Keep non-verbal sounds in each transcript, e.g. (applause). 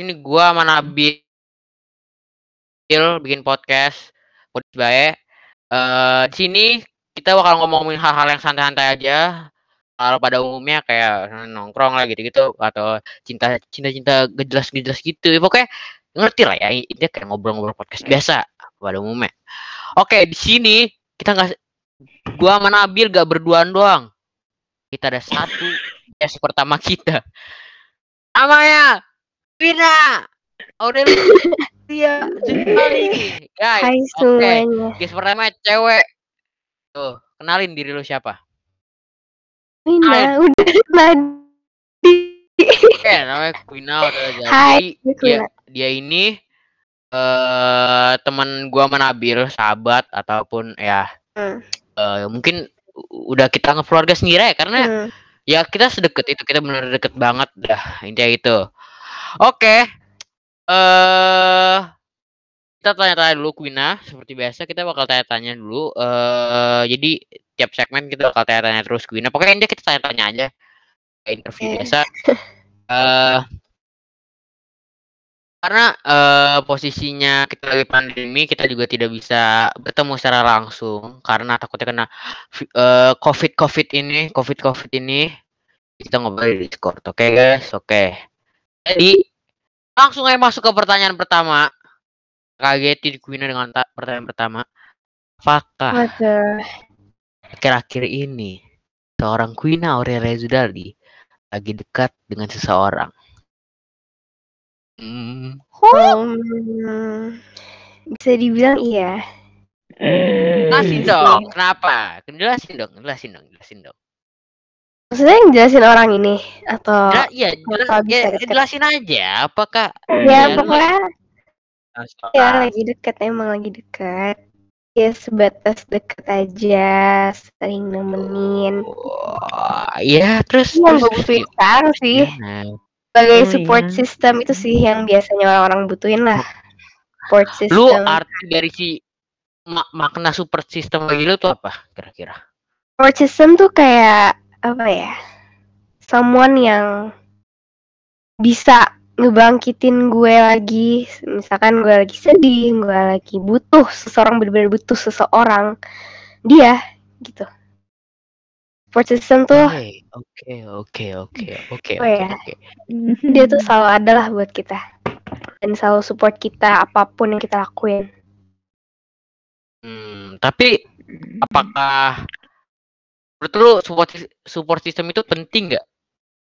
Ini gua sama Nabil bikin podcast podcast baik. Eh di sini kita bakal ngomongin hal-hal yang santai-santai aja. Kalau pada umumnya kayak nongkrong lah gitu-gitu atau cinta cinta-cinta gak jelas gak jelas gitu. Ya, pokoknya ngerti lah ya. Ini kayak ngobrol-ngobrol podcast biasa pada umumnya. Oke, di sini kita nggak gua sama Nabil gak berduaan doang. Kita ada satu guest pertama kita. Namanya Vina. Aurelia Zulfali. (laughs) Guys, Hai oke. semuanya. Guys pertama cewek. Tuh, kenalin diri lu siapa? Wina udah tadi. Oke, namanya Quina udah jadi. Hai, dia, dia ini eh teman gua sama Nabil, sahabat ataupun ya Hmm. eh, mungkin udah kita anggap keluarga sendiri ya karena Hmm. ya kita sedekat itu, kita bener deket banget dah intinya itu. Oke. Eh kita tanya-tanya dulu Quina, seperti biasa kita bakal tanya-tanya dulu. Eh jadi tiap segmen kita bakal tanya-tanya terus Quina. Pokoknya intinya kita tanya-tanya aja. Interview Oke. biasa. Eh karena eh posisinya kita lagi pandemi, kita juga tidak bisa bertemu secara langsung karena takutnya kena eh, COVID COVID ini, COVID COVID ini. Kita ngobrol di Discord, oke guys, oke. Jadi langsung aja masuk ke pertanyaan pertama. Kagetin Quina dengan ta- pertanyaan pertama. Apakah akhir-akhir ini seorang Quina Aurelia Zudardi lagi dekat dengan seseorang? Hmm, Um, bisa dibilang iya. jelasin dong, kenapa? Jelasin dong, jelasin dong, jelasin dong. Maksudnya yang jelasin orang ini atau Jela- iya, jela- Kenapa bisa ya, deket? jelasin aja. Apakah ya lu- pokoknya Ah, ya lagi deket emang lagi deket. Ya sebatas deket aja, sering nemenin. Wah, ya terus yang terus gue butuhin sekarang sih. gimana? Sebagai Oh, support iya. system itu sih yang biasanya orang-orang butuhin lah. Support system. Lu arti dari si ma- makna support system bagi lu tuh apa kira-kira? support system tuh kayak apa ya? Someone yang bisa ngebangkitin gue lagi, misalkan gue lagi sedih, gue lagi butuh seseorang benar-benar butuh seseorang, dia gitu. Support system tuh Oke, oke, oke, oke, oke, ya. oke. dia tuh selalu ada lah buat kita dan selalu support kita apa pun yang kita lakuin. Hmm, tapi apakah menurut lu support support system itu penting nggak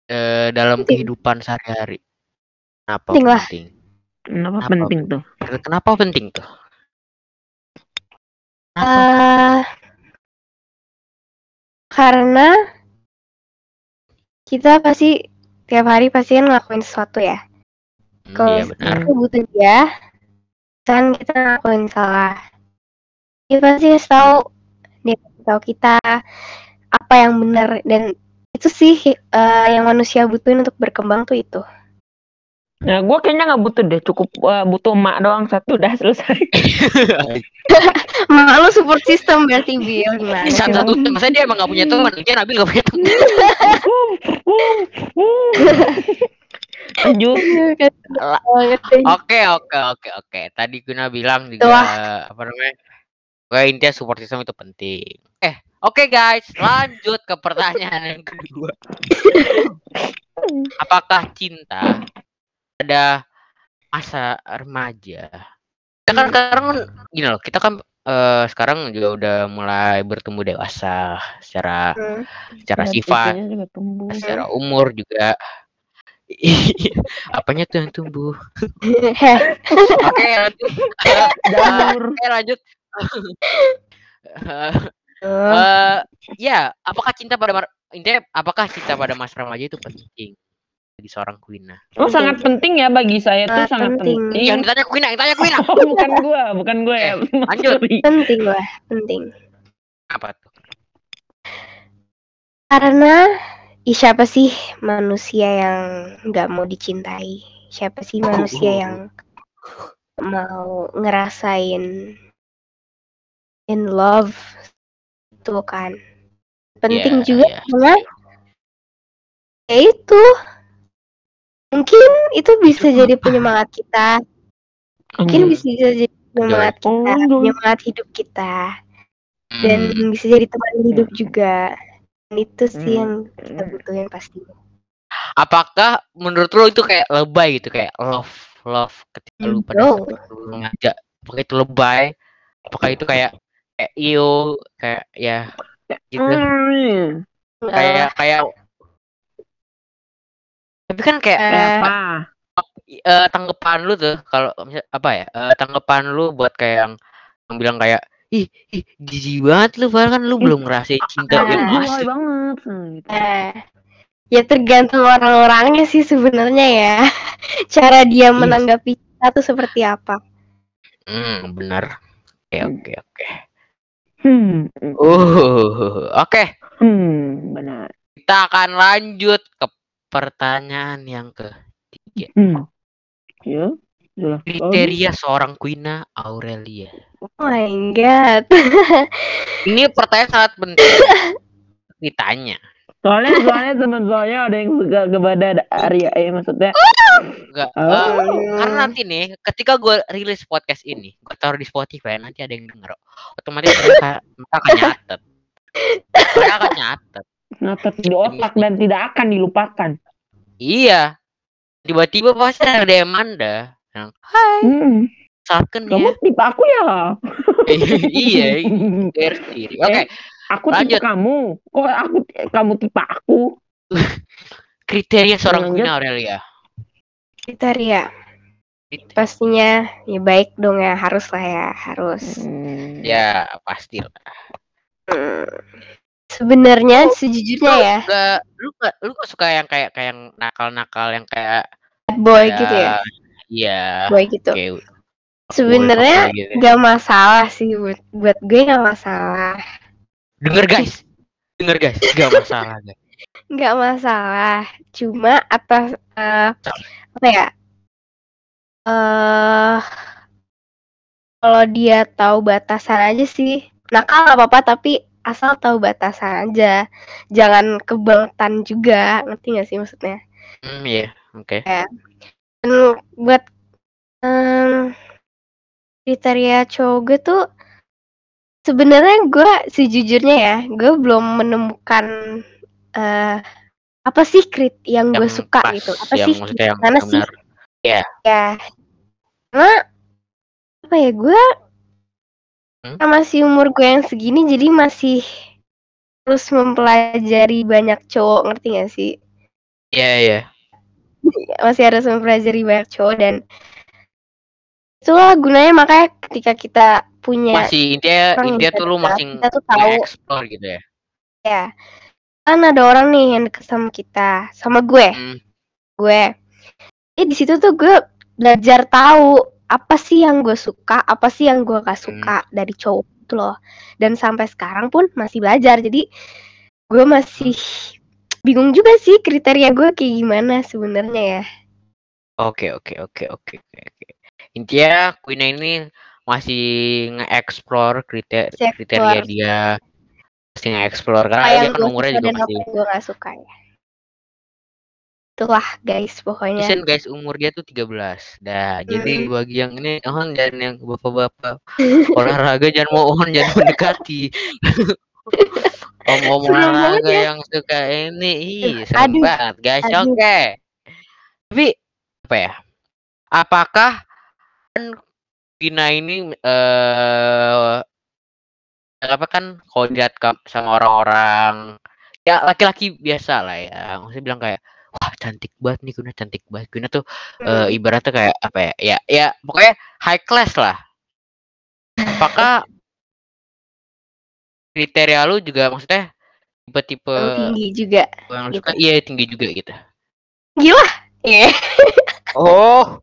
eh, dalam Penting. kehidupan sehari-hari? Kenapa Penting lah. penting? Kenapa Apa? penting tuh? Kenapa penting tuh? Kenapa? Eh, karena kita pasti tiap hari pasti kan ngelakuin sesuatu ya. Hmm, Kalau iya benar. kita butuh dia, kan kita ngelakuin salah. Dia pasti tahu, dia tahu kita apa yang benar dan itu sih eh, yang manusia butuhin untuk berkembang tuh itu. Nah, gue kayaknya nggak butuh deh, cukup eh, butuh emak doang satu udah selesai. (laughs) Mak lu support system berarti Bill gimana? Satu satu, masa dia emang gak punya teman? Dia Nabil gak punya teman. Lanjut. (laughs) Oke, oke, oke, oke. Tadi Guna bilang juga Wah. apa namanya? Pokoknya intinya support system itu penting. Oke guys, lanjut ke pertanyaan yang kedua. Apakah cinta ada masa remaja? Kita kan sekarang kan gini loh, kita kan eh, sekarang juga udah mulai bertumbuh dewasa secara Hmm. secara Ya, sifat, secara umur juga. (laughs) Apanya tuh yang tumbuh? Oke, lanjut. Jamur. Oke, lanjut. (laughs) Eh, eh, ya, apakah cinta pada mar- intinya apakah cinta pada masa remaja itu penting bagi seorang Quina? Oh, sangat penting ya bagi saya tuh Sangat sangat penting. penting. Yang ditanya Quina, yang tanya Quina. Oh, bukan gua, bukan gua ya. (laughs) lanjut. Sorry. penting lah, penting. Apa tuh? Karena siapa sih manusia yang nggak mau dicintai? Siapa sih manusia yang mau ngerasain in love itu kan? Penting Iya, juga iya. karena ya itu Mungkin itu bisa jadi penyemangat kita. Mungkin Hmm. bisa jadi penyemangat kita, Oh, penyemangat hidup kita. Dan Hmm. bisa jadi teman hidup juga. Dan itu sih Hmm. yang kita butuhin pasti. Apakah menurut lo itu kayak lebay gitu kayak love love ketika lu pada No. ngajak apakah itu lebay apakah itu kayak kayak iyo kayak ya gitu Hmm. kayak kayak tapi kan kayak Eh, Apa? eh, tanggapan lu tuh kalau misal apa ya eh, tanggapan lu buat kayak yang, yang bilang kayak ih ih jijik banget lu padahal kan lu belum ngerasain cinta Ah. yang banget. Gitu. eh, ya tergantung orang-orangnya sih sebenarnya ya. (laughs) Cara dia menanggapi kita tuh seperti apa. hmm benar oke oke oke Hmm. uh oke Hmm. Benar. kita akan lanjut ke pertanyaan yang ketiga Hmm. Ya. Jelas. kriteria seorang Quina Aurelia Oh my god. (laughs) ini pertanyaan sangat penting ditanya Soalnya soalnya teman saya ada yang suka kepada Arya. Ya maksudnya. enggak. Oh. eh, karena nanti nih ketika gue rilis podcast ini gue taruh di Spotify nanti ada yang denger otomatis mereka, mereka akan nyatet. Mereka akan nyatet. Natat di otak dan tidak akan dilupakan. iya. Tiba-tiba pasti ada DM anda yang hai. Hmm. Kamu ya tipe aku ya. (laughs) iya sendiri oke Aku Lanjut. tipe kamu. Kok aku kamu tipe aku? (laughs) kriteria seorang Lanjut. Aurelia Kriteria. Kriteria. Pastinya ya baik dong ya, harus lah ya, harus. Hmm. ya pasti lah Hmm. Sebenarnya sejujurnya ya, Gak, lu gak, lu gak suka yang kayak kayak yang nakal-nakal yang kayak bad boy gitu ya, Iya. boy gitu. Kayak Sebenarnya gitu. gak masalah sih buat buat gue gak masalah, denger guys, denger guys, gak masalah guys. (laughs) gak masalah. Cuma atas eh, apa ya? Eh kalau dia tahu batasan aja sih, nakal apa-apa tapi asal tahu batasan aja, jangan kebangetan juga, ngerti gak sih maksudnya? Hmm, iya, oke. Dan buat em, kriteria cowok gue tuh sebenarnya gue sejujurnya ya gue belum menemukan eh apa sih krit yang gue Yang suka pas, gitu apa yang sih yang mana sih benar. ya karena apa ya gue Hmm? masih umur gue yang segini jadi masih terus mempelajari banyak cowok ngerti gak sih Iya, iya. (laughs) masih harus mempelajari banyak cowok dan itulah gunanya makanya ketika kita punya Masih intinya yang intinya tuh lu masih kita tuh tahu. explore gitu ya. ya kan ada orang nih yang deket sama kita sama gue. Hmm, gue. Eh di situ tuh gue belajar tahu apa sih yang gue suka apa sih yang gue gak suka dari cowok itu loh. Dan sampai sekarang pun masih belajar. Jadi gue masih bingung juga sih kriteria gue kayak gimana sebenarnya ya. Oke, oke, oke, oke, oke. oke. Intinya Queen ini masih nge-explore kriteria, kriteria dia. Masih nge-explore karena dia kan umurnya juga masih gue gak suka ya. Itulah guys pokoknya. Isen guys umur dia tuh 13 Dah jadi Hmm. bagi yang ini Ohon jangan yang bapak-bapak (laughs) Olahraga jangan mohon jangan mendekati. (laughs) Om-om olahraga ya. yang suka ini Ih serem Aduh, banget guys. Oke. Tapi Apa ya? Apakah kan Gina ini eh apa kan kalau dilihat ka- sama orang-orang ya laki-laki biasa lah ya. Maksudnya bilang kayak wah cantik banget nih Guna cantik banget. Guna tuh Hmm. eh, ibaratnya kayak apa ya ya ya pokoknya high class lah. Apakah (laughs) kriteria lu juga maksudnya tipe-tipe yang tinggi juga? yang gitu. suka? Iya tinggi juga gitu. Gila. Iya. oh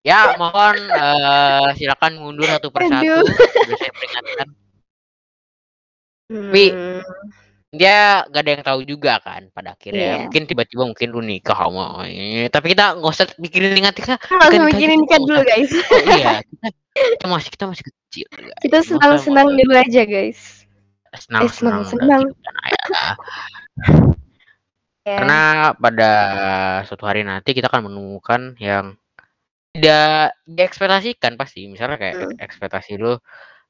ya mohon eh, silakan mundur satu persatu sudah saya peringatkan Wi. Hmm. dia gak ada yang tahu juga kan pada akhirnya Iya. mungkin tiba-tiba mungkin lu nikah sama tapi kita nggak usah mikirin nikah langsung mikirin nikah dulu guys Oh, iya kita, kita masih kita masih kecil guys. kita senang-senang dulu aja guys usah senang Eh, senang. (laughs) Ya. Karena pada suatu hari nanti kita akan menemukan yang tidak diekspektasikan pasti. Misalnya kayak Hmm. ekspektasi lu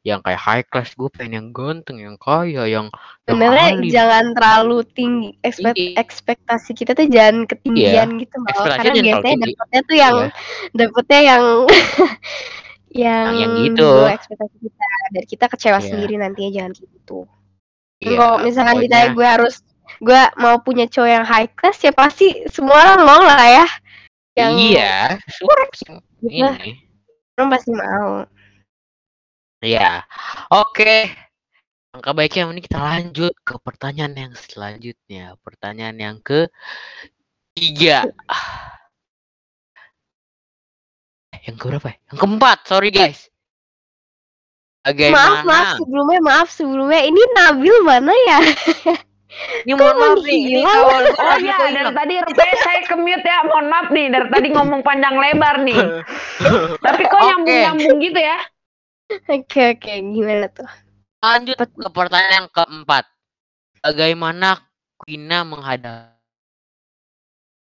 yang kayak high class, gue pengen yang ganteng, yang kaya, yang yang Sebenarnya alim. jangan terlalu tinggi ekspek ekspektasi kita tuh jangan ketinggian gitu loh. ekspektasinya Karena jangan terlalu biasanya tinggi. dapetnya tuh yang Iya. dapetnya yang (laughs) yang Yang- yang di gitu. ekspektasi kita dan kita kecewa Iya. sendiri nantinya jangan kayak gitu. Iya, Kalau misalkan pokoknya ditanya gue harus gue mau punya cowok yang high class ya pasti semua orang mau lah ya. Yang Iya, ini. orang pasti mau. Iya. Oke. Angka baiknya ini kita lanjut ke pertanyaan yang selanjutnya. Pertanyaan yang ke tiga. Yang ke berapa ya? Yang keempat, sorry guys. Maaf maaf Bagaimana? sebelumnya maaf sebelumnya ini Nabil mana ya? (laughs) Ini mohon maaf nih, ini kawan gue Oh iya, kok dari tadi rupanya saya ke mute ya. Mohon maaf nih, dari tadi ngomong panjang lebar nih. (laughs) Tapi kok nyambung-nyambung gitu ya? Oke oke gimana tuh? Lanjut ke pertanyaan yang keempat. Bagaimana Quina menghadapi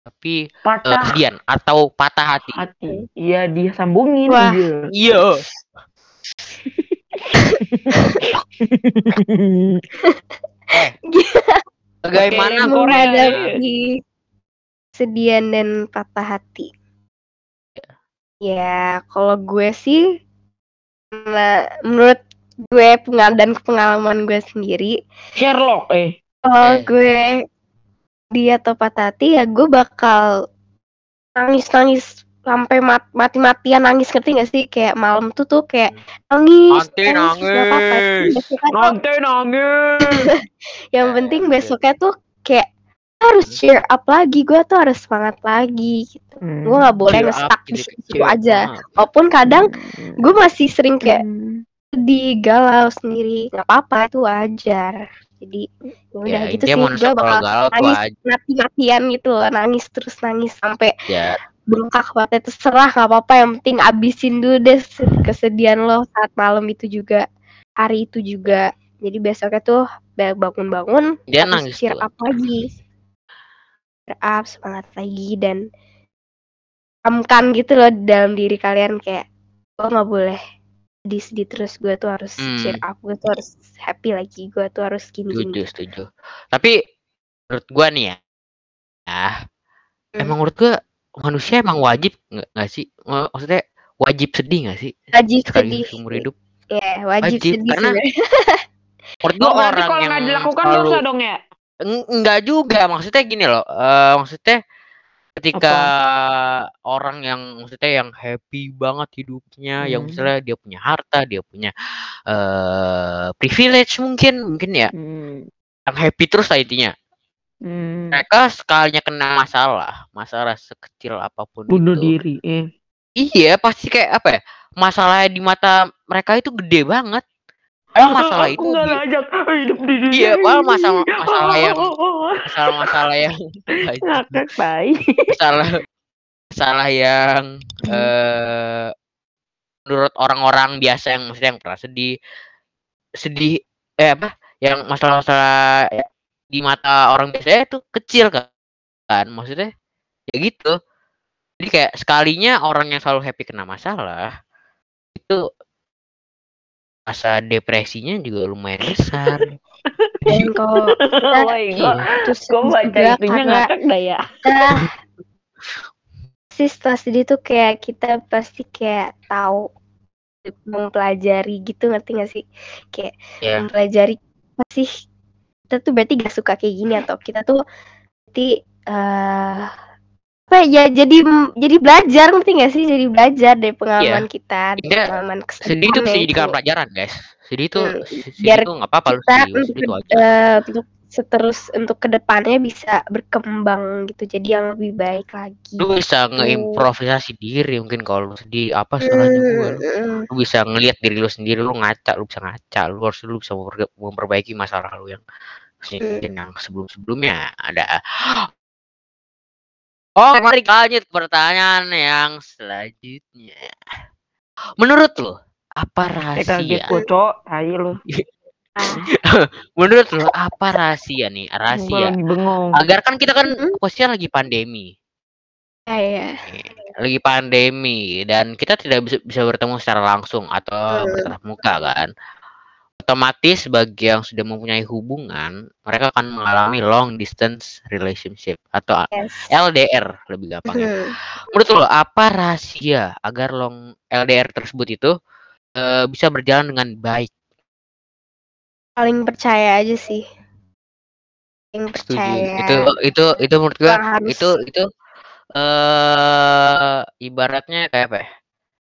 eh, Patah kesedihan atau patah hati? hati. Iya, dia sambungin Wah. Iya. (laughs) Eh, (laughs) bagaimana Oke, Korea. menghadapi kesedihan dan patah hati. Ya, kalau gue sih, nah, menurut gue pengal dan pengalaman gue sendiri, Sherlock eh. kalau Eh. gue dia atau patah hati ya gue bakal nangis-nangis sampai mat- mati-matian nangis ngerti gak sih kayak malam tuh tuh kayak nangis Nanti nggak apa-apa. nangis. Besoknya tuh Nanti nangis. (laughs) yang penting besoknya tuh kayak harus cheer up lagi gue tuh harus semangat lagi gitu Hmm. gue nggak boleh up, di situ aja Ah. walaupun kadang gue masih sering kayak Hmm. sedih galau sendiri nggak apa-apa itu wajar jadi ya udah Ya, gitu sih gue kalau bakal galau tuh nangis aja. mati-matian gitu loh, nangis terus nangis sampai Ya, bengkak banget terserah nggak apa-apa. Yang penting abisin dulu deh se- kesedihan lo saat malam itu juga hari itu juga. Jadi besoknya tuh ba- bangun-bangun dia nangis cheer up lagi. Cheer up semangat lagi dan camkan gitu loh di dalam diri kalian kayak gue nggak boleh sedih-sedih terus. Gue tuh harus Hmm. cheer up. Gue tuh harus happy lagi. Gue tuh harus gini Setuju, gini setuju. Tapi menurut gua nih ya, ah, Hmm. emang menurut gua manusia emang wajib nggak nggak sih? Mak- Maksudnya wajib sedih nggak sih wajib sekali sedih seumur hidup? ya wajib, Wajib, sedih karena. (laughs) Menurut gua berarti orang kalau yang nggak dilakukan selalu dosa dong ya? Eng- enggak juga maksudnya gini loh eh maksudnya ketika orang yang maksudnya yang happy banget hidupnya yang Hmm. misalnya dia punya harta dia punya eh privilege mungkin mungkin ya Hmm. yang happy terus lah intinya Hmm. mereka sekalinya kena masalah masalah sekecil apa pun Bunuh itu diri. Eh. iya pasti kayak apa ya masalahnya di mata mereka itu gede banget Padahal masalah Aku itu di- ngajak hidup di dunia. Iya, padahal masalah- (laughs) masalah yang- (laughs) masalah-masalah yang ngakak tai. masalah masalah yang Hmm. eh menurut orang-orang biasa yang maksudnya yang pernah sedih sedih eh apa yang masalah-masalah ya, di mata orang biasa itu kecil kan. Kan maksudnya ya gitu. Jadi kayak sekalinya orang yang selalu happy kena masalah itu masa depresinya juga lumayan besar. (laughs) Dan kalau (laughs) Oh my god. itu Gue baca juga itunya karena ngakak dah ya. kita (laughs) sih setelah sedih tuh kayak kita pasti kayak tahu mempelajari gitu ngerti gak sih? Kayak ya mempelajari pasti kita tuh berarti gak suka kayak gini atau kita tuh berarti eh apa ya jadi jadi belajar ngerti gak sih jadi belajar dari pengalaman kita dari Iya. pengalaman sedih itu bisa itu. pelajaran guys sedih itu Hmm, sedih biar itu nggak apa-apa lu sedih sedih itu eh, untuk seterus untuk ke depannya bisa berkembang gitu. Jadi yang lebih baik lagi. Lu bisa ngeimprovisasi diri mungkin kalau lu sedih apa salahnya gua lu, Hmm, lu bisa ngelihat diri lu sendiri lu ngaca lu bisa ngaca. Lu harus lu bisa memperbaiki masalah lu yang mungkin yang sebelum sebelumnya ada. Oh mari lanjut pertanyaan yang selanjutnya. Menurut lu apa Eh kaget rahasia gue cok. Tai lu. (laughs) (laughs) Menurut lo apa rahasia nih? Rahasia. bengong. Agar kan kita kan posisinya lagi pandemi. Ya, ya. Lagi pandemi dan kita tidak bisa, bisa bertemu secara langsung atau bertatap muka kan. Otomatis bagi yang sudah mempunyai hubungan, mereka akan mengalami long distance relationship atau Yes. LDR lebih gampangnya. Hmm. Menurut lo apa rahasia agar long LDR tersebut itu eh, bisa berjalan dengan baik? Paling percaya aja sih. Paling percaya. Itu itu itu menurut gua harus- itu itu eh ibaratnya kayak apa ya?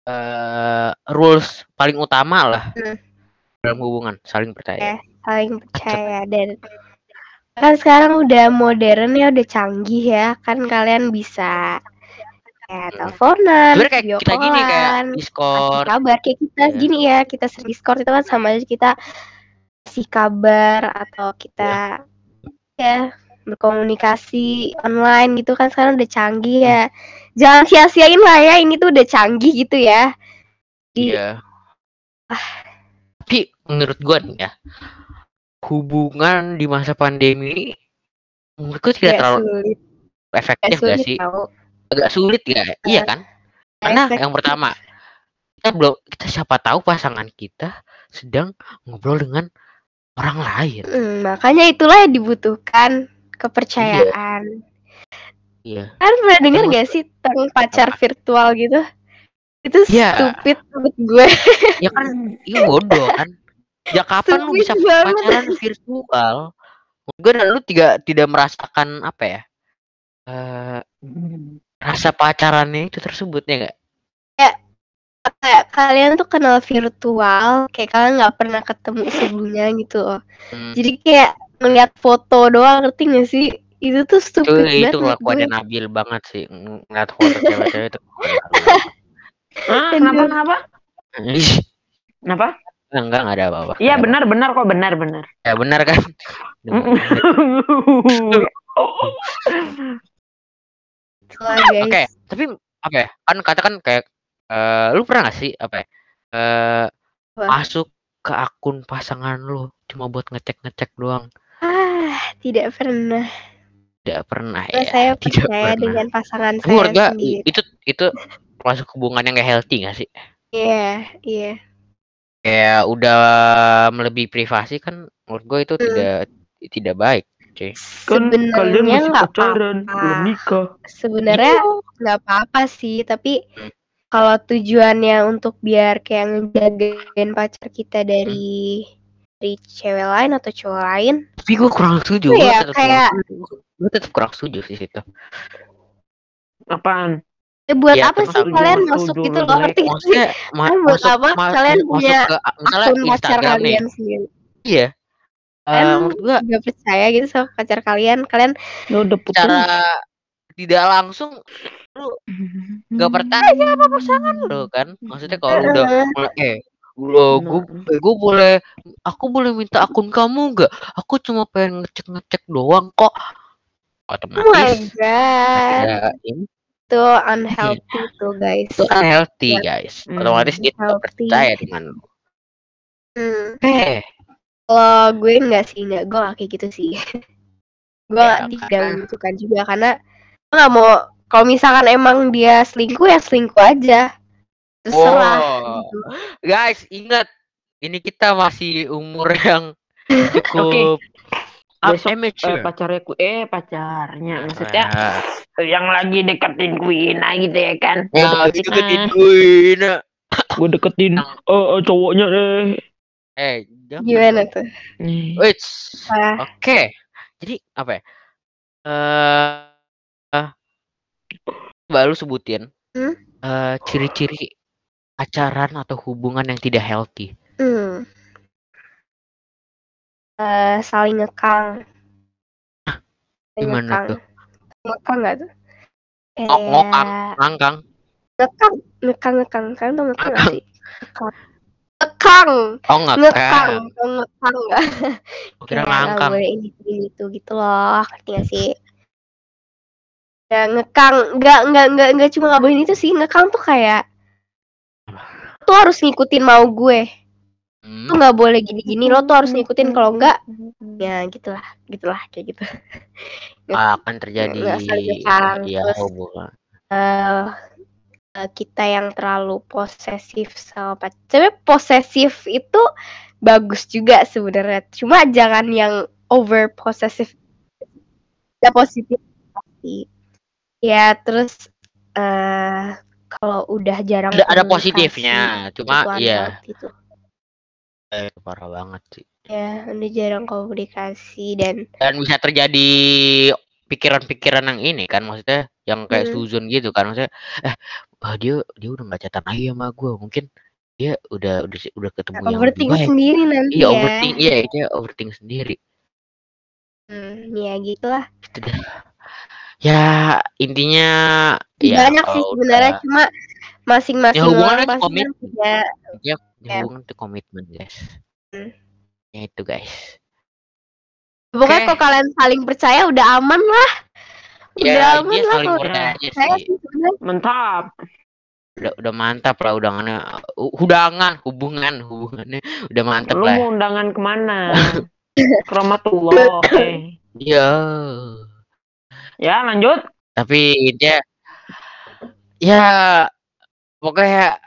Eh rules paling utama lah Hmm. dalam hubungan saling percaya. saling percaya dan kan sekarang udah modern ya udah canggih ya kan kalian bisa kayak Hmm. teleponan, Sebenarnya kayak video kita gini kayak Discord. kabar kayak kita Iya. gini ya kita sering Discord itu kan sama aja kita kasih kabar atau kita ya berkomunikasi online gitu kan sekarang udah canggih ya jangan sia-siain lah ya ini tuh udah canggih gitu ya di Iya. Tapi menurut gua nih ya, hubungan di masa pandemi ini menurutku tidak agak terlalu sulit efektif agak gak sih? tau. Agak sulit ya? Iya kan? Karena efektif. yang pertama, kita belum kita siapa tahu pasangan kita sedang ngobrol dengan orang lain. Hmm, makanya itulah yang dibutuhkan kepercayaan. Iya. Kan pernah dengar gak sih tentang pacar virtual gitu? Itu Iya. stupid menurut gue. Ya kan, iya bodoh kan. Ya kapan lu bisa banget. pacaran virtual? Gue dan lu tidak tidak merasakan apa ya? eh rasa pacarannya itu tersebut ya enggak? Kayak kalian tuh kenal virtual, kayak kalian nggak pernah ketemu sebelumnya gitu. loh. Hmm. Jadi kayak ngeliat foto doang, ngerti gak sih? Itu tuh itu stupid banget itu kelakuannya gue. Nabil banget sih ng- ngeliat foto cewek-cewek itu (laughs) Ah, kenapa kenapa? Ih, (laughs) Kenapa? enggak enggak ada apa-apa Iya benar benar kok benar benar. ya benar kan (laughs) oke guys. tapi apa ya kan katakan kayak eh, lu pernah gak sih apa ya eh, Apa? masuk ke akun pasangan lu cuma buat ngecek-ngecek doang Ah, tidak pernah. tidak pernah ya saya (laughs) tidak percaya pernah. dengan pasangan Tapi menurut saya sendiri. i- itu itu masuk hubungan yang gak healthy gak sih Iya, iya. kayak udah melebihi privasi kan menurut gue itu Hmm. tidak tidak baik cuy Kan kalian Sebenarnya masih nggak pacaran, apa-apa. belum nikah. Sebenarnya Iya. nggak apa-apa sih, tapi Hmm. Kalau tujuannya untuk biar kayak ngejagain pacar kita dari dari cewek lain atau cowok lain, tapi gue kurang setuju gue ya, tetap kayak- gue tetap kurang setuju sih situ Apaan? ya buat Iya, apa sih kalian masuk gitu loh, ngerti nggak sih? Kan buat apa ma- kalian punya Akun pacar Instagram nih kalian sendiri. iya menurut gua juga percaya gitu sama pacar kalian, kalian Ya udah putus. Tidak langsung lu (laughs) gak bertanya apa pasangan lu? Kan? Maksudnya kalau lu udah mulai, eh lo gue gue boleh aku boleh minta akun kamu nggak? Aku cuma pengen ngecek ngecek doang kok. Oh my otomatis. God, ya ini. Itu unhealthy tuh guys. itu unhealthy Ya. guys. Hmm, otomatis dia tidak percaya dengan lu. Hmm. eh. Kalau gue enggak sih, enggak gue kayak gitu sih. (laughs) gue Ya, tidak karena- membutuhkan juga karena gue gak mau kalau misalkan emang dia selingkuh ya selingkuh aja. Terserah. Wow. gitu. guys ingat ini kita masih umur (laughs) yang cukup up Besok amateur. eh, pacarnya ku eh pacarnya maksudnya Ah. yang lagi deketin Quina gitu ya kan. Nah, Deketin, deketin eh, (laughs) gue nah. deketin eh, eh, cowoknya deh. Eh, jangan. Gimana tuh? Wah. Oke. Jadi apa ya? Eh uh, baru sebutin Hmm? eh, ciri-ciri pacaran atau hubungan yang tidak healthy. Hmm. Eh, saling ngekang. Saling Gimana ngekang. tuh? Ngekang gak tuh? Ngokang, Kayak- ngangkang. ngekang, ngekang, ngekang. Kalian tau ngekang gak Ngekang. sih? Ngekang. Ngekang. Oh, Ngekang. ngekang. Ngekang gak? Gua Kira nggak ngangkang. boleh ini ini itu gitu loh ngerti gak sih ya ngekang nggak nggak nggak nggak cuma nggak itu sih ngekang tuh kayak tuh harus ngikutin mau gue Hmm. Lu nggak boleh gini-gini, lo tuh harus ngikutin kalau enggak ya gitulah, gitulah kayak gitu. (laughs) akan terjadi nggak ya terus- hubungan eh, kita yang terlalu posesif sama pacar. Sebenarnya posesif itu bagus juga sebenarnya. Cuma jangan yang over posesif. Ya positif. Ya terus eh kalau udah jarang ada ada positifnya cuma itu iya unhealthy gitu. eh, parah banget sih Ya, udah jarang komunikasi dan dan bisa terjadi pikiran-pikiran yang ini kan maksudnya yang kayak Hmm. suzon gitu kan maksudnya eh ah, dia dia udah nggak catatan lagi sama gue mungkin dia udah udah udah ketemu yang overthink baik sendiri nanti iya ya. overthink iya dia overthink sendiri Hmm, ya gitulah. Gitu ya intinya ya Banyak sih sebenarnya udah- cuma masing-masing Ya, hubungan itu komitmen. ya, Ya. hubungan itu komitmen guys Hmm. ya itu guys Pokoknya Oke. kalau kalian saling percaya udah aman lah. Udah ya aman lah saling kalau percaya aja saya sih sih sebenarnya. Mantap. udah udah mantap lah udangannya udangan hubungan hubungannya udah mantap Lu lah mau undangan ke mana? (laughs) Ke Rahmatullah. Eh. Iya. Ya lanjut. Tapi intinya ya pokoknya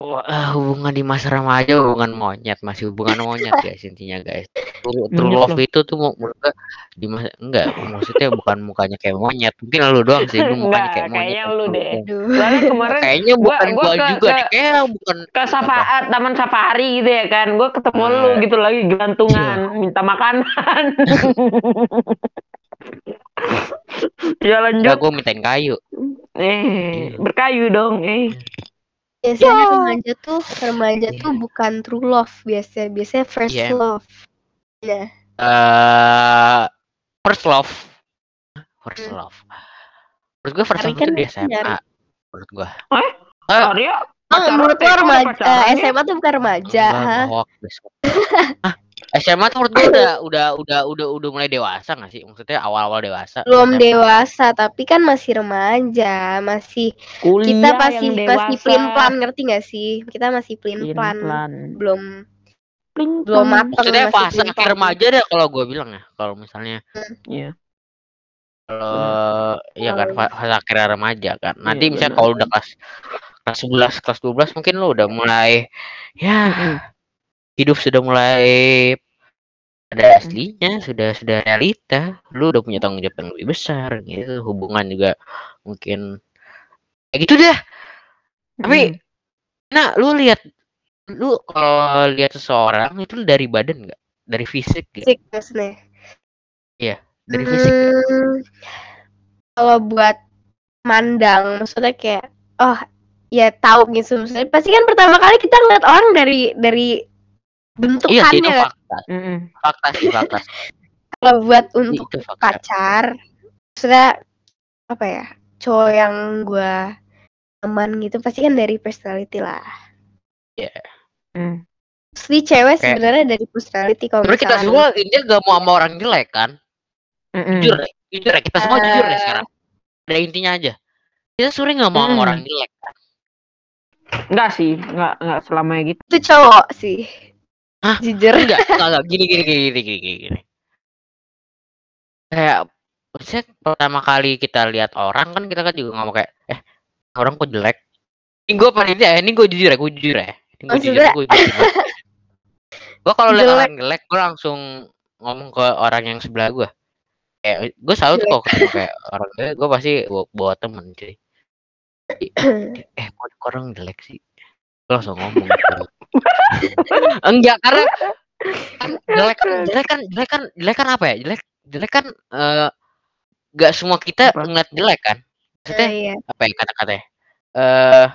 wah, ah, hubungan di masa remaja hubungan monyet masih hubungan monyet guys intinya guys. True, true love itu tuh menurut gua di masa enggak maksudnya bukan mukanya kayak monyet. Mungkin lu doang sih lu mukanya kayak monyet. kayaknya lu deh. Soalnya kemarin Kayaknya Gua- bukan gua gua, ke- juga ke- deh. Kayak bukan ke Safaat Taman Safari gitu ya kan. Gue ketemu Nah. lu gitu lagi gelantungan minta makanan. (laughs) ya Enggak lanjut. gua mintain kayu. Eh, berkayu dong. Eh. Biasanya remaja tuh remaja tuh bukan true love biasa biasanya first Iya. love. Nah, Eh first love. First Hmm. love. Menurut gua first Hari love kan itu di masih SMA. nyari. Menurut gua. Eh? Eh, Arya oh, menurut lo udah remaja eh, ya? SMA tuh bukan remaja. Hah? (laughs) SMA tuh menurut gue udah udah udah udah udah mulai dewasa gak sih? Maksudnya awal-awal dewasa. Belum SMA. dewasa, tapi kan masih remaja, masih Kuliah kita masih dewasa. masih pelin plan ngerti gak sih? Kita masih plan, Pelin-plan. belum Pelin-plan. belum matang. Maksudnya masih fase akhir plan. remaja deh kalau gue bilang ya. Kalau misalnya Iya. kalau ya kan fa- fase akhir remaja kan. Nanti Iya, misalnya kalau udah kelas kelas 11, kelas 12 mungkin lu udah mulai ya Mm-mm. Hidup sudah mulai ada aslinya, sudah sudah realita. Lu udah punya tanggung jawab yang lebih besar gitu. Hubungan juga mungkin kayak gitu deh. Tapi nah lu lihat lu kalau lihat seseorang itu dari badan nggak? Dari fisik nggak? Fisik maksudnya. Dari fisik. nggak? Hmm, kalau buat mandang, maksudnya kayak, oh ya tahu gitu. Maksudnya, pasti kan pertama kali kita ngeliat orang dari dari Iya sih itu bentukannya. kan. fakta. Mm-mm. Fakta sih fakta. (laughs) Kalau buat untuk itu fakta. pacar, maksudnya apa ya? Cowok yang gua aman gitu pasti kan dari personality lah. Mm. Pasti cewek Kayak- sebenarnya dari personality kalau Sebenarnya kita semua dia gak mau sama orang jelek kan? Mm-mm. Jujur deh, jujur ya kita semua Eh. jujur deh sekarang. Ada intinya aja. Kita sering gak mau sama Hmm. orang jelek. Enggak sih, enggak enggak selamanya gitu. itu cowok sih. Hah? Jujur. Enggak, enggak, enggak. Gini, gini, gini, gini, gini, gini, gini. Kayak, maksudnya pertama kali kita lihat orang kan kita kan juga ngomong kayak, eh orang kok jelek. Ini gue panitia, ya, ini gue jujur ya, gue jujur ya. Ini gue jujur, Maksudnya- gue jujur. gue kalau lihat orang jelek, gue langsung ngomong ke orang yang sebelah gue. Kayak, gue selalu tuh kalau ketemu kayak orang jelek, gue pasti bawa, bawa temen cuy. (coughs) Eh, kok kok orang jelek sih? Gue langsung ngomong gitu. (laughs) Enggak, karena kan jelek kan jelek kan jelek kan jelek kan apa ya jelek jelek kan eh nggak semua kita Apa? ngeliat jelek kan maksudnya Iya. apa ya kata-katanya eh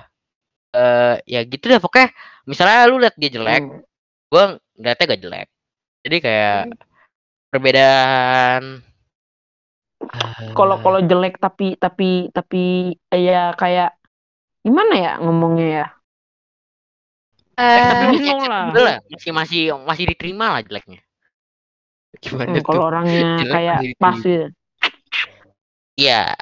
eh ya gitu deh pokoknya misalnya lu liat dia jelek Mm. gua ngeliatnya gak jelek jadi kayak perbedaan eh, Kalau kalau jelek tapi tapi tapi ya kayak gimana ya ngomongnya ya? Eh, masih bingung lah. lah masih masih masih diterima lah jeleknya gimana Hmm, kalau orangnya Jelek kayak pas gitu. Iya.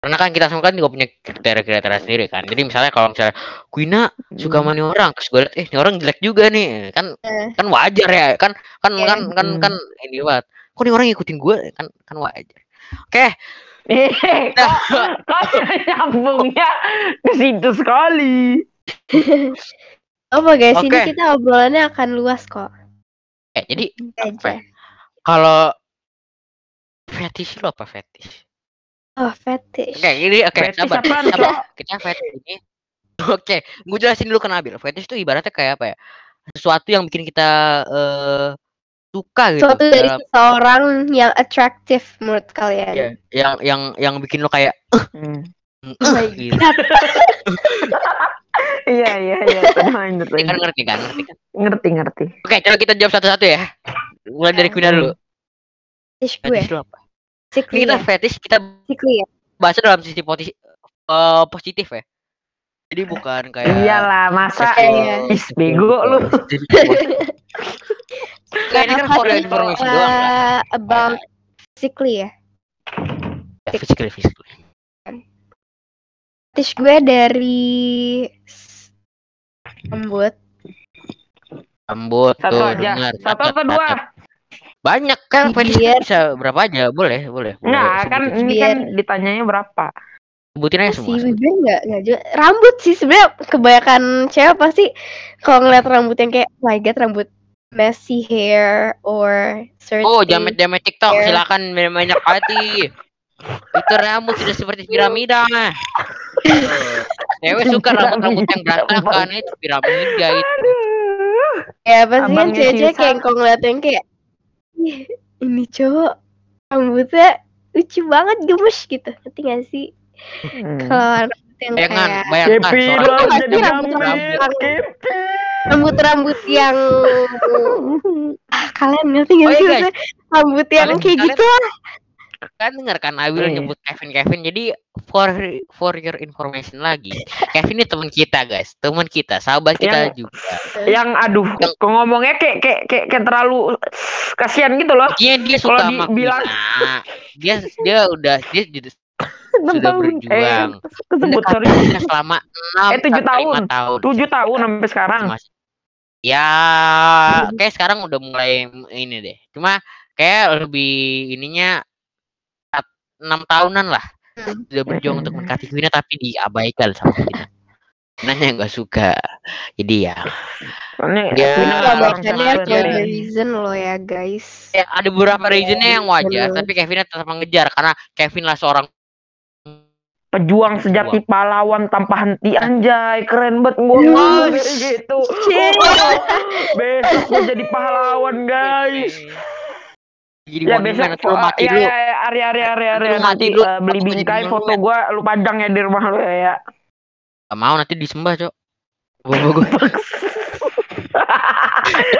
Karena kan kita semua kan juga punya kriteria-kriteria sendiri kan. Jadi misalnya kalau misalnya Quina suka sama nih orang terus gue liat eh ini orang jelek juga nih kan Eh. kan wajar ya kan kan Iya. kan kan kan ini banget kok nih orang ngikutin gue kan kan wajar oke Eh, (laughs) kok, kok (laughs) nyambungnya ke situ sekali. (laughs) Apa guys, ini Oke. kita obrolannya akan luas kok. eh jadi apa kalau fetish lo apa fetish Oh, fetish. oke ini oke Fetish sabar apaan, sabar kita fetish ini oke gue jelasin dulu ke Nabil fetish itu ibaratnya kayak apa ya sesuatu yang bikin kita eh suka gitu Suatu dari dalam- seseorang yang atraktif menurut kalian. Iya, yang yang yang bikin lo kayak. Oh my gitu. (laughs) (laughs) Iya, iya, iya. Lanjut, Ngerti kan ngerti kan ngerti kan Ngerti, ngerti. oke coba kita jawab satu-satu ya mulai dari Quina dulu Fetish gue. fetish apa Sickly kita fetish kita Sickly ya. bahasa dalam sisi poti- eh, positif ya jadi bukan kayak Iyalah, masa Iya. is bego lu. Nggak, ini kan for information doang kan uh, about ya. ya, physically physically Fetish gue dari rambut. rambut Satu tuh aja. dengar Satu atau dua? banyak kan kan bisa berapa aja boleh boleh boleh. Enggak, kan Sebutin- ini Biar- kan ditanyanya berapa? sebutin aja Si semua bibir nggak nggak juga. Rambut sih sebenarnya kebanyakan cewek pasti kalau ngeliat rambut yang kayak oh my god rambut messy hair or certain oh jamet jamet TikTok Hair. silakan banyak hati itu rambut sudah seperti piramida cewek suka rambut rambut yang berantakan itu piramida itu. Ya pasti kan cewek-cewek kayak ngeliat yang kayak "Ih, ini cowok rambutnya lucu banget gemes gitu. Ngerti gak sih? Hmm. kalau rambut yang jangan kayak bayangkan seorang jadi rambut rambut. Kepi. rambut-rambut yang (laughs) ah, kalian ngerti gak Oh, iya, sih rambut yang Kalian- kayak kalian- gitu lah kan dengar kan Abil Iya. nyebut Kevin Kevin jadi for for your information lagi Kevin ini teman kita guys teman kita sahabat kita Yang- juga Yang aduh, Yang- kok ngomongnya kayak kayak kayak, kayak terlalu kasihan gitu loh. dia dia suka sama dibilang- Quina. dia dia udah dia jadi sudah Tahun- berjuang Eh, kesebut sorry. Quina selama 6 Eh, tujuh tahun. tahun Tujuh tahun sampai sekarang. Masih- ya kayak sekarang udah mulai ini deh cuma kayak lebih ininya enam tahunan lah. Hmm. sudah berjuang untuk mendekati Quina tapi diabaikan sama kita Nanya nggak suka. Jadi ya. Soalnya Ya, for the keren. reason loh ya guys. Ya, ada beberapa reasonnya yang wajar Bener. tapi Kevin tetap mengejar karena Kevin lah seorang pejuang sejati pahlawan tanpa henti anjay keren banget ngomong kayak gitu. (laughs) besok gua jadi pahlawan guys jadi ya nanti lu mati ya, dulu. ya, ya, Arya Arya Arya mati nanti dulu, eh, beli aku jadi bingkai foto gua lu pajang ya di rumah lu ya ya. Gak mau nanti disembah cok. Bawa gue (laughs)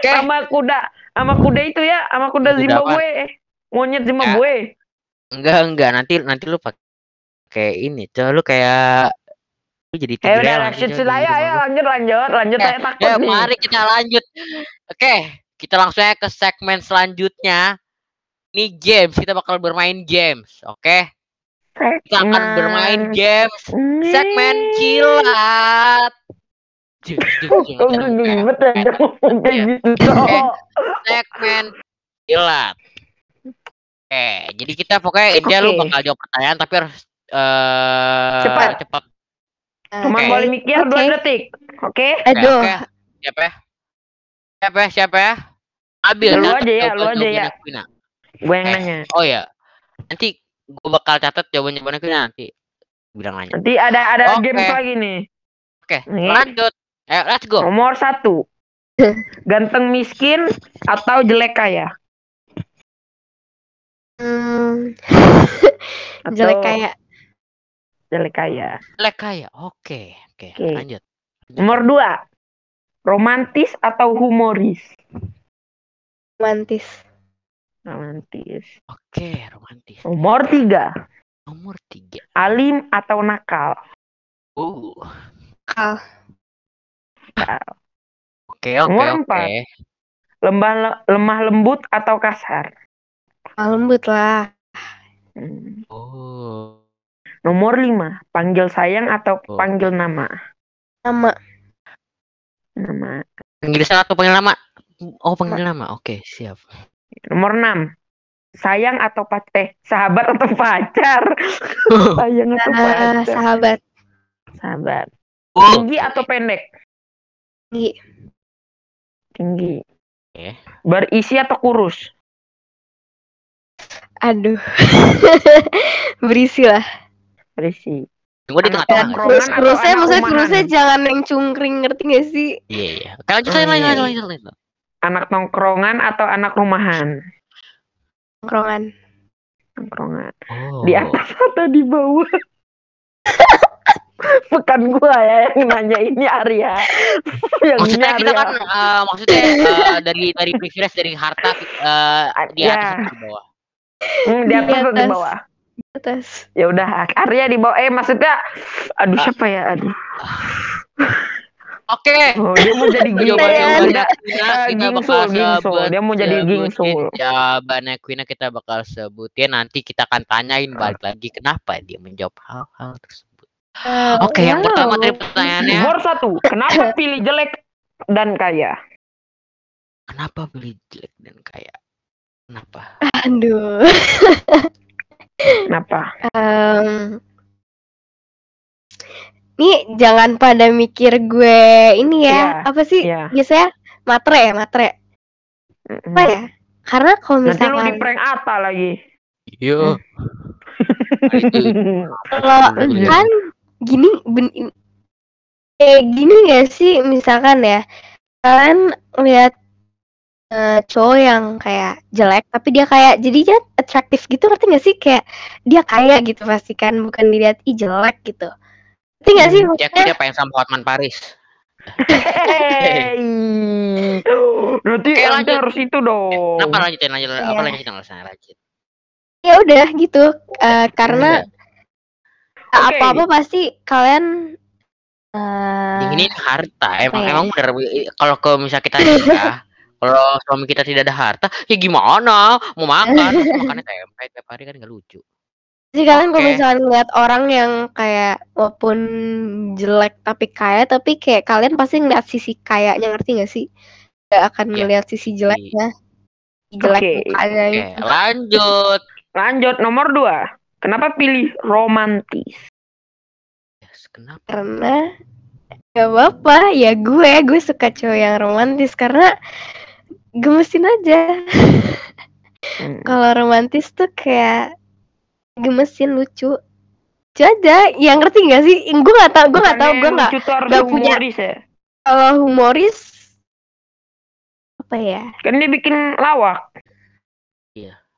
Oke. Sama kuda sama kuda itu ya sama kuda Kuda Zimbabwe monyet Zimbabwe Enggak enggak. Nanti nanti lu pakai ini cok. Lu kayak lu jadi eh tigre udah lanjut sudah. ya ya gua. lanjut lanjut lanjut. Ya, saya takut ya nih. mari kita lanjut. Oke kita langsung aja ke segmen selanjutnya Ini games kita bakal bermain games Oke kita akan bermain games segmen kilat Iya. gitu segmen kilat. Oke, jadi kita pokoknya intinya lu Oke. bakal jawab pertanyaan tapi harus eh Cepat. cepat. Cuman Oke. boleh mikir dua detik. Oke? Oke, aduh oke. Siapa ya? Siapa ya? Siapa ya? Abil. Lu catat aja ya, lu aja ya. Quina. Gue yang Eh. nanya. Oh ya. Nanti gue bakal catat jawaban jawabannya Quina nanti. Bilang aja. Nanti ada ada Oke. games lagi nih. Oke, Nih. lanjut. Eh, let's go. Nomor satu. (laughs) Ganteng miskin atau jelek kaya? Hmm. (laughs) Atau jelek kayak jelek kaya. Lek kaya. Oke, oke. Oke. Lanjut. Nomor dua. Romantis atau humoris? romantis Romantis. Oke, romantis. Nomor tiga. Nomor tiga. Alim atau nakal? Uh. Kal. Oke, oke, Nomor oke. empat. Lemah lemah lembut atau kasar? Ah, lembut lah Hmm. Oh. Nomor lima. Panggil sayang atau Oh. panggil nama? Nama Nama. Panggilan atau panggil nama? Oh, panggil nama. Oke, siap. Nomor 6. Sayang atau pacar? Eh, sahabat atau pacar? (laughs) Sayang atau eh, pacar? sahabat Sahabat. Oh, Tinggi atau pendek? Tinggi. Tinggi. Oke. Berisi atau kurus? Aduh. (laughs) Berisi lah. Berisi. Gua di tengah-tengah. atau kurusnya maksudnya kurusnya jangan yang cungkring ngerti gak sih? Iya, iya. Lanjut Oh, lanjut iya. lanjut lanjut lanjut. Anak nongkrongan atau anak rumahan? Nongkrongan. Nongkrongan. Oh. Di atas atau di bawah? (laughs) Bukan gua ya yang nanya ini Arya. (laughs) yang ini Maksudnya kita Arya. kan eh, maksudnya eh, dari dari privilege dari harta eh, di Ya. atas atau di bawah. Hmm, di Di atas atau di atas. bawah? Atas. Ya udah, Arya di bawah. Eh maksudnya aduh Ah. siapa ya? Aduh. (laughs) Oke. Oh, dia mau jadi (laughs) gingsul. Kita gingsul, Dia mau jadi gingsul. Jawabannya Quina kita bakal sebutin nanti kita akan tanyain balik lagi kenapa dia menjawab hal-hal tersebut. Eh, Oke, yang wow. pertama dari pertanyaannya, Nomor satu, kenapa (laughs) pilih jelek dan kaya? kenapa beli jelek dan kaya? Kenapa? Aduh. Kenapa? Em, Nih jangan pada mikir gue ini ya. Iya, Apa sih iya. biasanya matre ya, matre. Apa ya? Karena kalau Nanti lu misalkan di prank Ata lagi. (laughs) Iya. Itu kalau Iya. kan gini ben, kayak gini gak sih misalkan ya kalian lihat eh, cowok yang kayak jelek tapi dia kayak jadi dia atraktif gitu ngerti gak sih kayak dia kaya gitu pasti kan bukan dilihat ih jelek gitu ngerti gak sih dia maksudnya dia pengen sama Hotman Paris. Berarti nanti lanjut. harus itu dong. Kenapa lanjutin lanjut apa Iya. lanjutin alasannya lanjut. ya udah gitu Eh, karena Oke. apa apa pasti kalian eh, Yang ini harta emang Iya. emang bener kalau ke misalnya kita nikah (laughs) kalau suami kita tidak ada harta ya gimana mau makan makannya tempe tiap hari kan nggak lucu Jadi kalian kalau Oke. misalnya ngeliat orang yang kayak walaupun jelek tapi kaya tapi kayak kalian pasti ngeliat sisi kayanya ngerti gak sih? Gak akan Iya. ngeliat sisi jeleknya. Jelek Oke. mukanya oke gitu. lanjut Lanjut nomor dua. Kenapa pilih romantis? Yes, kenapa Karena gak apa-apa ya gue gue suka cowok yang romantis karena gemesin aja. Hmm. (laughs) Kalau romantis tuh kayak gemesin lucu. Lucu aja, yang ngerti gak sih? Gue gak tau, gue gak tau, gue gak nggak punya- humoris ya. kalau humoris apa ya? Kan dia bikin lawak.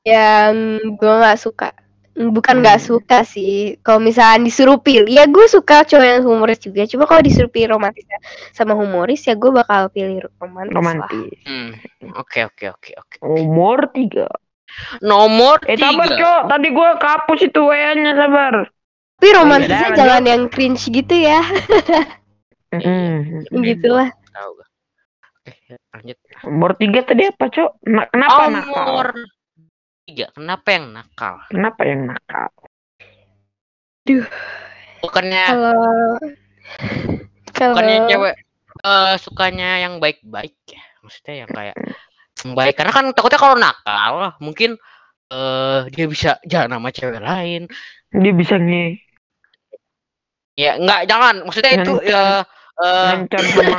yang gue nggak suka bukan nggak Hmm. suka sih kalau misalnya disuruh pilih ya gue suka cowok yang humoris juga cuma kalau disuruh pilih romantis sama humoris ya gue bakal pilih romantis. Romantis. Hmm, oke oke oke oke Nomor tiga. Nomor Eh sabar tiga cok, tadi gua kapus itu WA-nya sabar. tapi romantisnya lanjut. jangan yang cringe gitu ya Mm. (laughs) gitulah tahu gak oke lanjut Nomor tiga tadi apa cok? Na- kenapa nakal? nomor tiga kenapa yang nakal Kenapa yang nakal? bukannya kalau kalau bukannya cewek eh, sukanya yang baik-baik ya maksudnya yang kayak yang baik karena kan takutnya kalau nakal mungkin eh dia bisa jalan sama cewek lain Dia bisa nge ya enggak jangan maksudnya itu ya eh ngancam (laughs) sama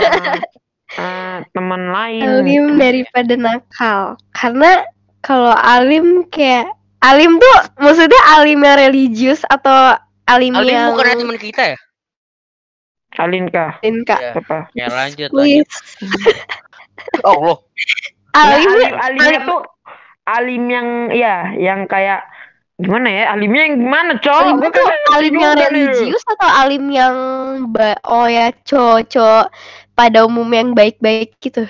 eh, teman lain. alim gitu. daripada nakal karena kalau alim kayak alim tuh maksudnya alim yang religius atau alim, Alin yang bukan teman kita ya Alin kah? Alim, Kak? ya, Apa? ya lanjut lanjut Please. (laughs) Allah Alim, Nggak, alim, alim- tuh alim yang ya yang kayak gimana ya? Alimnya yang gimana, Cok? alim itu alim yang nih. religius atau alim yang ba- oh ya cowok-cowok pada umumnya yang baik-baik gitu.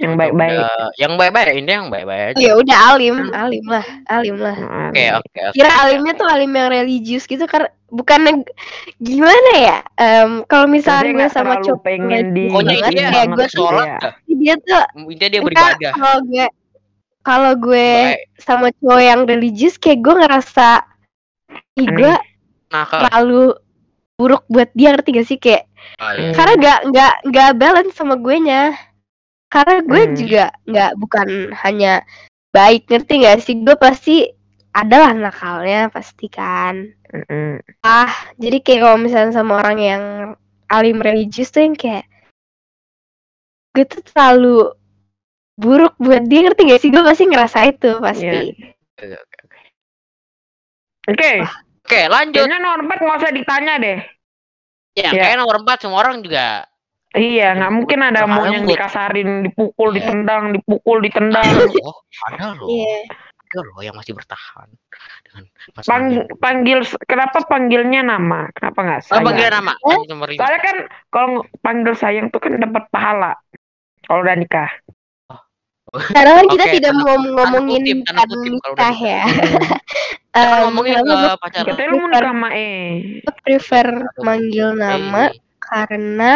Yang baik-baik. Udah- yang baik-baik ini yang baik-baik aja Oh, ya udah alim, alim lah, alim lah. Nah, oke oke oke Kira alimnya tuh alim yang religius gitu karena bukan gimana ya? Em, kalau Dia misalnya gue sama cowok pengen di pokoknya kayak sama gue tuh sholat Iya. dah. dia tuh dia enggak, beribadah kalau gue kalau gue baik sama cowok yang religius kayak gue ngerasa ih Aneh. gue nakal terlalu buruk buat dia ngerti gak sih kayak Oh, iya. karena nggak nggak nggak balance sama gue nya karena gue Hmm. juga nggak bukan hanya baik ngerti nggak sih gue pasti adalah nakalnya pasti kan Mm-mm. jadi kayak kalau misalnya sama orang yang alim religius tuh yang kayak gue tuh terlalu buruk buat dia ngerti gak sih gue pasti ngerasa itu pasti Iya. Oke, oke, oke. Oke, Oke, lanjut. kayaknya nomor 4 nggak usah ditanya deh. Ya, Ya. kayak nomor 4 semua orang juga Iya, nggak mungkin ada mau yang dikasarin, dipukul, ditendang, dipukul, ditendang. ada loh, ada loh. Iya. Ada loh yang masih bertahan dengan. Pang, panggil, kenapa panggilnya nama? Kenapa nggak Oh, sayang? panggil nama. Eh? Lima. Soalnya kan kalau ng- panggil sayang tuh kan dapat pahala. Kalau udah nikah. karena kan kita tidak mau ngomongin kan nikah udah ya Kita Em, (laughs) ngomongin ke gue pacaran. Katanya lu mau nikah sama E. gue prefer manggil nama Eh, karena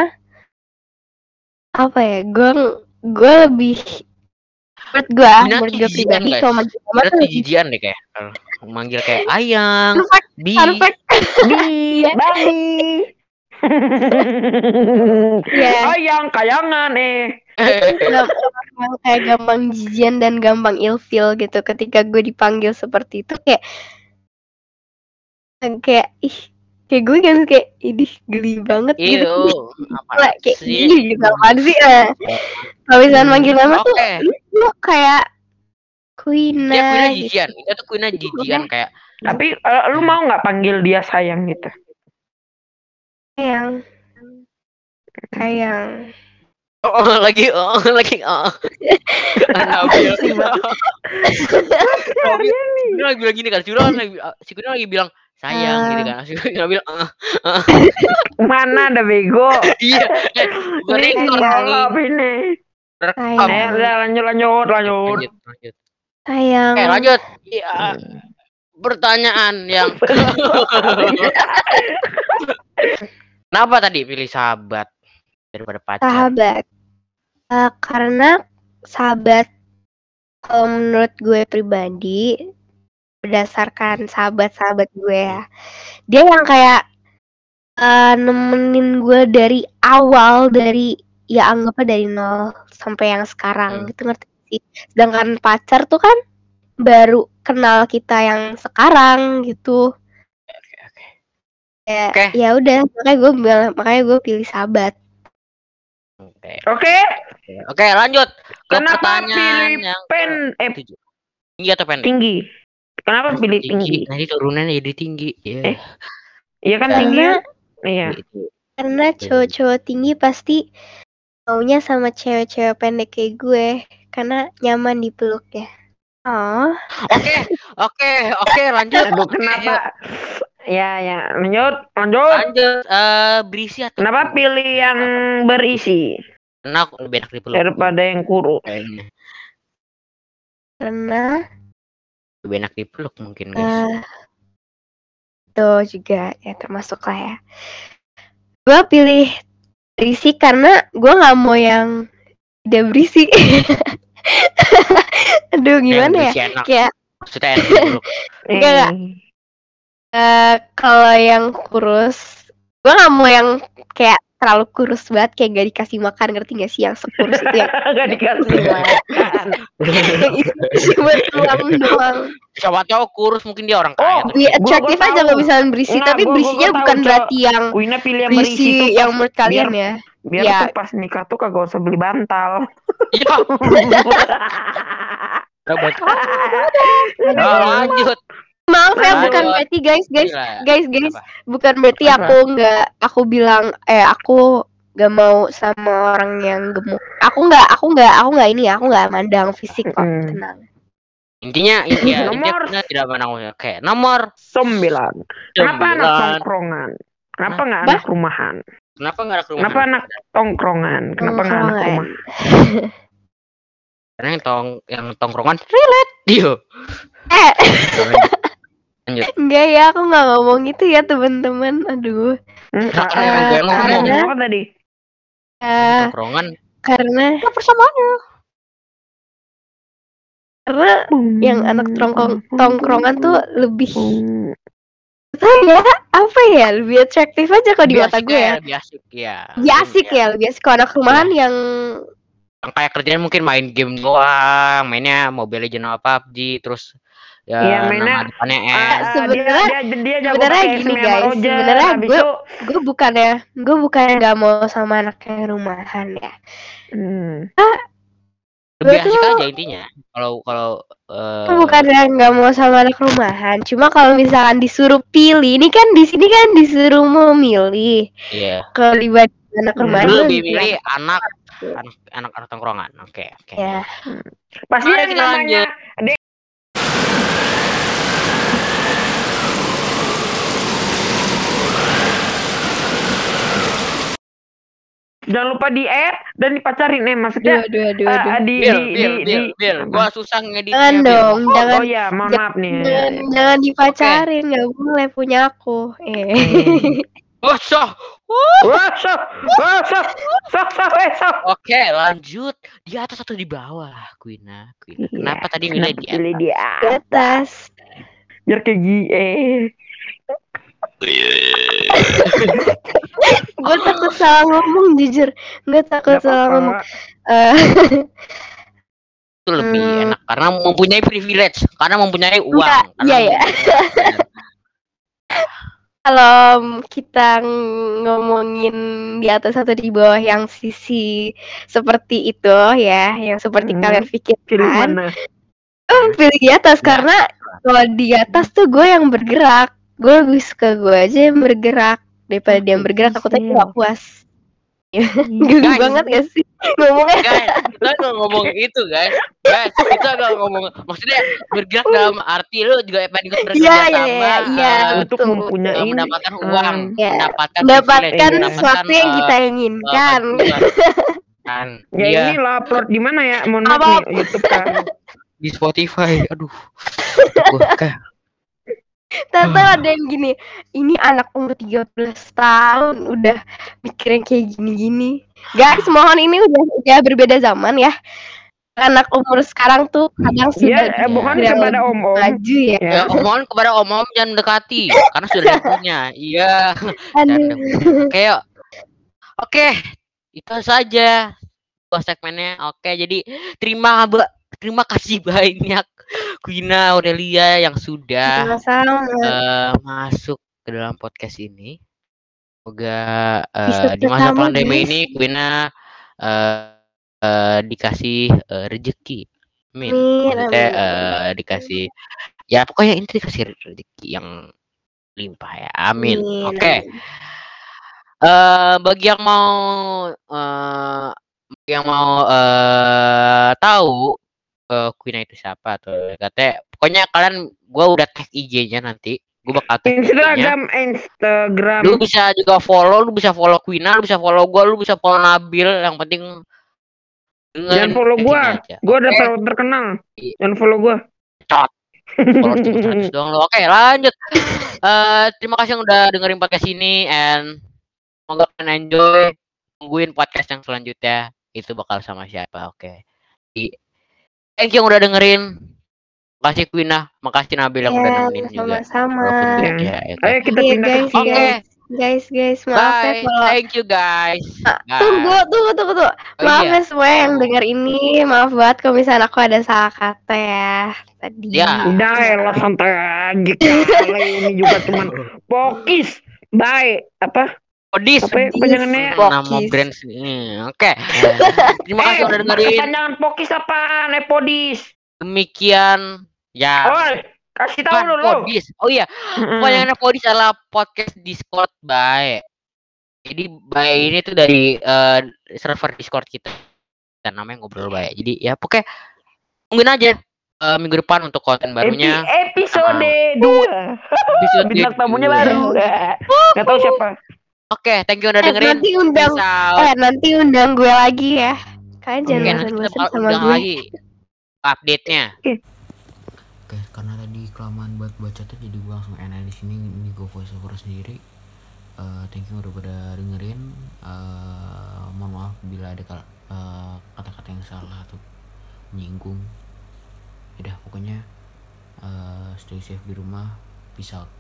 apa ya gue gue lebih menurut gue menurut gue pribadi guys. kalau manggil nama Ada tuh lebih jijian deh kayak manggil kayak ayang, bi. Iya. Bali. Iya. Ayang kayangan eh. Gam- gampang kayak gampang jijian dan gampang ilfil gitu ketika gue dipanggil seperti itu kayak kayak ih kayak gue kan kayak ini geli banget gitu Iyo, apa Gila, kayak sih? ih gitu apaan sih eh. kalau misalnya manggil nama tuh Oke. lu, lu kayak Dia Queen kuina gitu. jijian. Kita tuh kuina jijian kayak Tapi eh, lu mau nggak panggil dia sayang gitu? yang kayak oh, oh, lagi oh lagi oh. Nabil. Nabil (laughs) Dia lagi bilang gini kan, si Kuna lagi si Kuna lagi bilang sayang gitu kan. Si Kuna bilang ah, (laughs) Mana ada bego? (laughs) iya. Eh, Gue Ini rekor ini. Rekam. Eh, udah lanjut lanjut lanjut. Lanjut, lanjut. sayang Oke, lanjut. Iya. Pertanyaan yang (laughs) Kenapa tadi pilih sahabat daripada pacar? sahabat Eh, karena sahabat kalau menurut gue pribadi berdasarkan sahabat-sahabat gue ya dia yang kayak eh, nemenin gue dari awal dari ya anggapnya dari nol sampai yang sekarang Hmm. gitu ngerti sih sedangkan pacar tuh kan baru kenal kita yang sekarang gitu Oke, oke. ya Oke. ya udah makanya gue bilang makanya gue pilih sahabat Oke. Oke, Oke, lanjut ke Kenapa pertanyaan pilih yang pen eh. Tinggi atau pendek? tinggi. Kenapa pilih tinggi? Nanti turunannya jadi tinggi. Iya. Eh, Iya kan Karena- tinggi? Iya. Gitu. Karena cowok-cowok tinggi pasti maunya sama cewek-cewek pendek kayak gue karena nyaman dipeluk ya. Oh, Oke, oke, oke, lanjut. Aduh, kenapa? Ya, ya. Lanjut, lanjut. Lanjut eh berisi atau Kenapa pilih yang berisi Karena aku lebih enak dipeluk. daripada yang kurus? Kayaknya. karena Lebih enak dipeluk mungkin, guys. eh itu juga ya termasuk lah ya. Gue pilih berisi karena gue nggak mau yang tidak berisi. (laughs) Aduh gimana ya? enak. Kayak Maksudnya enak dipeluk. (laughs) Enggak, enggak. Eh, kalau yang kurus, gue nggak mau yang kayak terlalu kurus banget, kayak gak dikasih makan, ngerti gak sih yang sekurus itu (laughs) yang, Gak dikasih makan. (laughs) buat tulang doang. Siapa tahu kurus mungkin dia orang Oh, kaya. tuh. Iya, Gua- atraktif gua aja kalau misalnya berisi, Enggak, tapi gua- gua- berisinya gua bukan tahu, berarti yang Wina pilih yang berisi berisi tuh yang pas, menurut kalian ya. biar Ya. tuh pas nikah tuh kagak usah beli bantal. Iya. (laughs) Oh, lanjut. Maaf ya, Aduh. bukan berarti guys, guys, guys, guys, bukan berarti aku nggak, aku bilang, eh aku gak mau sama orang yang gemuk. Aku nggak, aku nggak, aku nggak ini, ya, aku nggak mandang fisik kok, Mm. tenang. Intinya, intinya, intinya Nomor. kita tidak menang. Oke, nomor Sembilan. Kenapa anak tongkrongan? Kenapa nggak anak rumahan? Kenapa nggak ada ke rumah? Kenapa anak tongkrongan? Kenapa nggak anak Tongkrongan. rumah? (laughs) Karena yang tong yang tongkrongan relate dia. Eh, Lanjut. enggak ya, aku nggak ngomong itu ya teman-teman. Aduh. Hmm, ngomong? ngomong apa tadi? Eh, Tongkrongan karena apa persamaannya? karena yang anak tongkrong tongkrongan tuh lebih Hmm, Tanya apa ya lebih atraktif aja kalau di Lebih mata gue ya. Lebih asik ya. Lebih asik ya, lebih asik kalau anak rumahan yang Yang kayak kerjaan mungkin main game doang, mainnya Mobile Legends apa PUBG, terus ya Iya, mainnya, nama depannya Ah, N. ah, sebenarnya- dia, dia, dia jago sebenarnya gini, guys, Roger, sebenarnya gue- itu gue bukannya gue bukannya nggak mau sama anak yang rumahan ya. hmm, Lebih Gue asik tuh- aja intinya. Kalau kalau eh, Gue bukannya nggak mau sama anak rumahan, cuma kalau misalkan disuruh pilih, ini kan di sini kan disuruh memilih. Iya. Kalau dibanding anak Hmm, rumahan gue lebih lebih milih anak- anak anak anak anak tongkrongan. Oke, oke. ya. pasti Mari yang kita namanya Jangan lupa di add dan dipacarin nih maksudnya Aduh, aduh, aduh, eh, aduh. di, Bil, di, bil, di, bil, di- bil. Gua susah ngeditnya. Jangan dong, Oh, jangan oh ya, mohon maaf nih. jangan, jangan dipacarin, nggak boleh punya aku. Eh. Oh, soh. Wah, sok, sok, sok, eh. Oke, lanjut. Di atas atau di bawah? Quina. Iya, Kenapa tadi milih di atas? Di atas. Biar kayak gini. Eh. Gue takut salah ngomong jujur. Gue takut Nggak salah apa-apa. ngomong. Eh, Itu lebih Hmm. enak karena mempunyai privilege, karena mempunyai uang. Enggak, Karena iya, ya. mempunyai- (laughs) kalau kita ngomongin di atas atau di bawah yang sisi seperti itu ya, yang seperti Hmm. kalian Pilih pikirkan, mana? eh, pilih di atas Ya. karena kalau di atas tuh gue yang bergerak, gue lebih suka gue aja yang bergerak daripada dia yang bergerak. Aku tadi Iya. gak puas. Geli Guys. banget gak sih ngomongnya? guys, kita nggak ngomong itu, guys. Guys, kita nggak ngomong. Maksudnya bergerak dalam arti lu juga pengen ikut bekerja Iya, iya, sama. iya, iya, eh, Untuk mempunyai mendapatkan uang, Ya, mendapatkan Mendapatkan privilege, sesuatu yang kita eh, inginkan. Kan, (laughs) Ya iya, ini lo upload di mana ya? Mohon maaf nih, YouTube kan. di Spotify. Aduh. Gua kayak Tahu ada yang gini, ini anak umur 13 tahun udah mikirin kayak gini-gini. Guys, mohon ini udah udah berbeda zaman ya. Anak umur sekarang tuh kadang sudah Iya, eh, bukan sudah kepada om-om. maju ya. Ya. Ya, omongan kepada om-om jangan mendekati karena sudah punya. Iya. (laughs) Kayak Oke, itu saja dua segmennya. Oke, jadi terima terima kasih banyak Quina Aurelia yang sudah eh, masuk ke dalam podcast ini. Semoga Episode di masa pandemi ini Quina eh, eh, dikasih eh, rezeki. Amin. Maksudnya eh, dikasih ya pokoknya ini dikasih rezeki yang limpah ya. Amin. Oke. Eh bagi yang mau bagi yang mau eh tahu eh Queen itu siapa atau katanya pokoknya kalian gua udah tag IG-nya nanti. Gua bakal tag. Instagram, Instagram. Lu bisa juga follow, lu bisa follow Quina, lu bisa follow gua, lu bisa follow Nabil, yang penting Jangan follow gua. Gua udah terlalu terkenal. Iya. Jangan follow gua. follow (laughs) cuma 100 doang lo. Oke, lanjut. Eh terima kasih yang udah dengerin podcast ini and semoga kalian enjoy. Tungguin podcast yang selanjutnya. Itu bakal sama siapa, oke. Di- Thank you yang udah dengerin. Makasih Quina, makasih Nabil yang udah Ya, nemenin juga. sama-sama. Ya. Ayo kita Iya, pindah guys, ke Oke. guys. Guys, guys, maaf ya Bye. kalau Thank you guys. Bye. Tunggu, tunggu, tunggu, tunggu. Oh, Maaf iya. ya semua yang denger ini. Maaf banget kalau misalnya aku ada salah kata ya tadi. Ya. Udah elah santai aja ini juga cuman pokis. Baik, apa? Podis. Apa ya panjangannya? Nama brand ini. Oke. (laughs) Terima kasih Eh, udah dengerin. Panjangan pokis apaan? Eh, podis. Demikian ya. Oh, kasih tahu dulu. Podis. Oh iya. Pokoknya Podis adalah podcast Discord by. Jadi by ini tuh dari eh, server Discord kita. Dan namanya ngobrol by. Jadi ya pokoknya mungkin aja eh, minggu depan untuk konten barunya. Epi- episode 2 Episode Bintang tamunya baru. Gak tahu siapa. Oke, thank you udah Eh, dengerin. nanti undang, eh nanti undang gue lagi ya. Kalian jangan kita bosan-bosan sama undang gue. lagi update-nya. Oke, karena tadi kelamaan buat bacotnya jadi gue langsung enak di sini ini gue voice over sendiri. Eh, thank you udah pada dengerin. Eh, mohon maaf bila ada eh, kata-kata yang salah atau menyinggung. Udah pokoknya eh, stay safe di rumah. Peace out.